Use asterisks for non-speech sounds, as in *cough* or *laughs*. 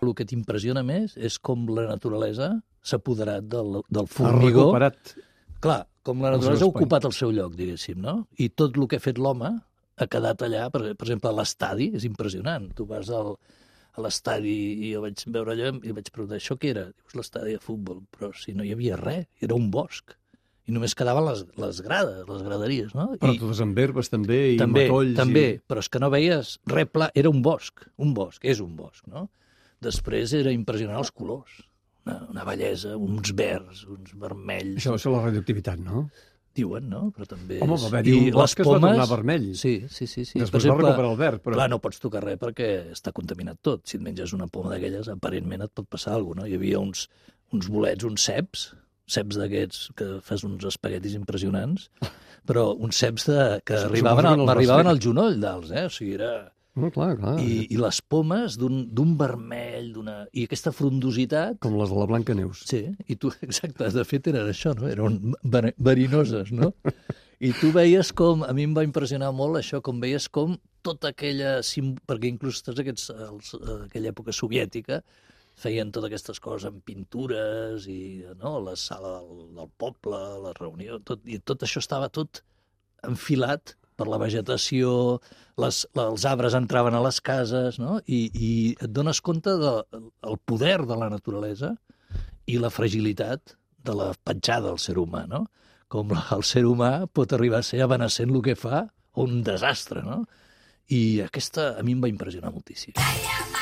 El que t'impressiona més és com la naturalesa s'ha apoderat del, del Ha formigó. recuperat... Clar, com la naturalesa ha ocupat el seu lloc, diguéssim, no? I tot el que ha fet l'home ha quedat allà, per, per exemple, l'estadi, és impressionant. Tu vas al, a l'estadi i jo vaig veure allò i vaig preguntar, això què era? Dius, l'estadi de futbol. Però si no hi havia res, era un bosc. I només quedaven les, les grades, les graderies, no? Però I, totes amb herbes també, i també, matolls... també, I... però és que no veies res pla, era un bosc, un bosc, és un bosc, no? Després era impressionant els colors, una, una bellesa, uns verds, uns vermells, Això ser la radioactivitat, no? diuen, no? Però també... Home, és- va haver-hi un bosc que es va pomes- tornar vermell. Sí, sí, sí. sí. Després va recuperar el verd, però... Clar, no pots tocar res perquè està contaminat tot. Si et menges una poma d'aquelles, aparentment et pot passar alguna cosa, no? Hi havia uns, uns bolets, uns ceps, ceps d'aquests que fas uns espaguetis impressionants, però uns ceps de, que arribaven, al, fer. al genoll d'alts, eh? O sigui, era... No, clar, clar. I, i les pomes d'un vermell, d'una... I aquesta frondositat... Com les de la Blanca Neus. Sí, i tu, *laughs* exacte, de fet eren això, no? Eren ver- verinoses, no? I tu veies com, a mi em va impressionar molt això, com veies com tota aquella, perquè inclús tots aquests, els, eh, aquella època soviètica, feien totes aquestes coses amb pintures i no, la sala del, del poble, la reunió, tot, i tot això estava tot enfilat per la vegetació, les, els arbres entraven a les cases, no? I, i et dones compte del de, poder de la naturalesa i la fragilitat de la petjada del ser humà, no? Com el ser humà pot arribar a ser amenaçant el que fa un desastre, no? I aquesta a mi em va impressionar moltíssim. Calla,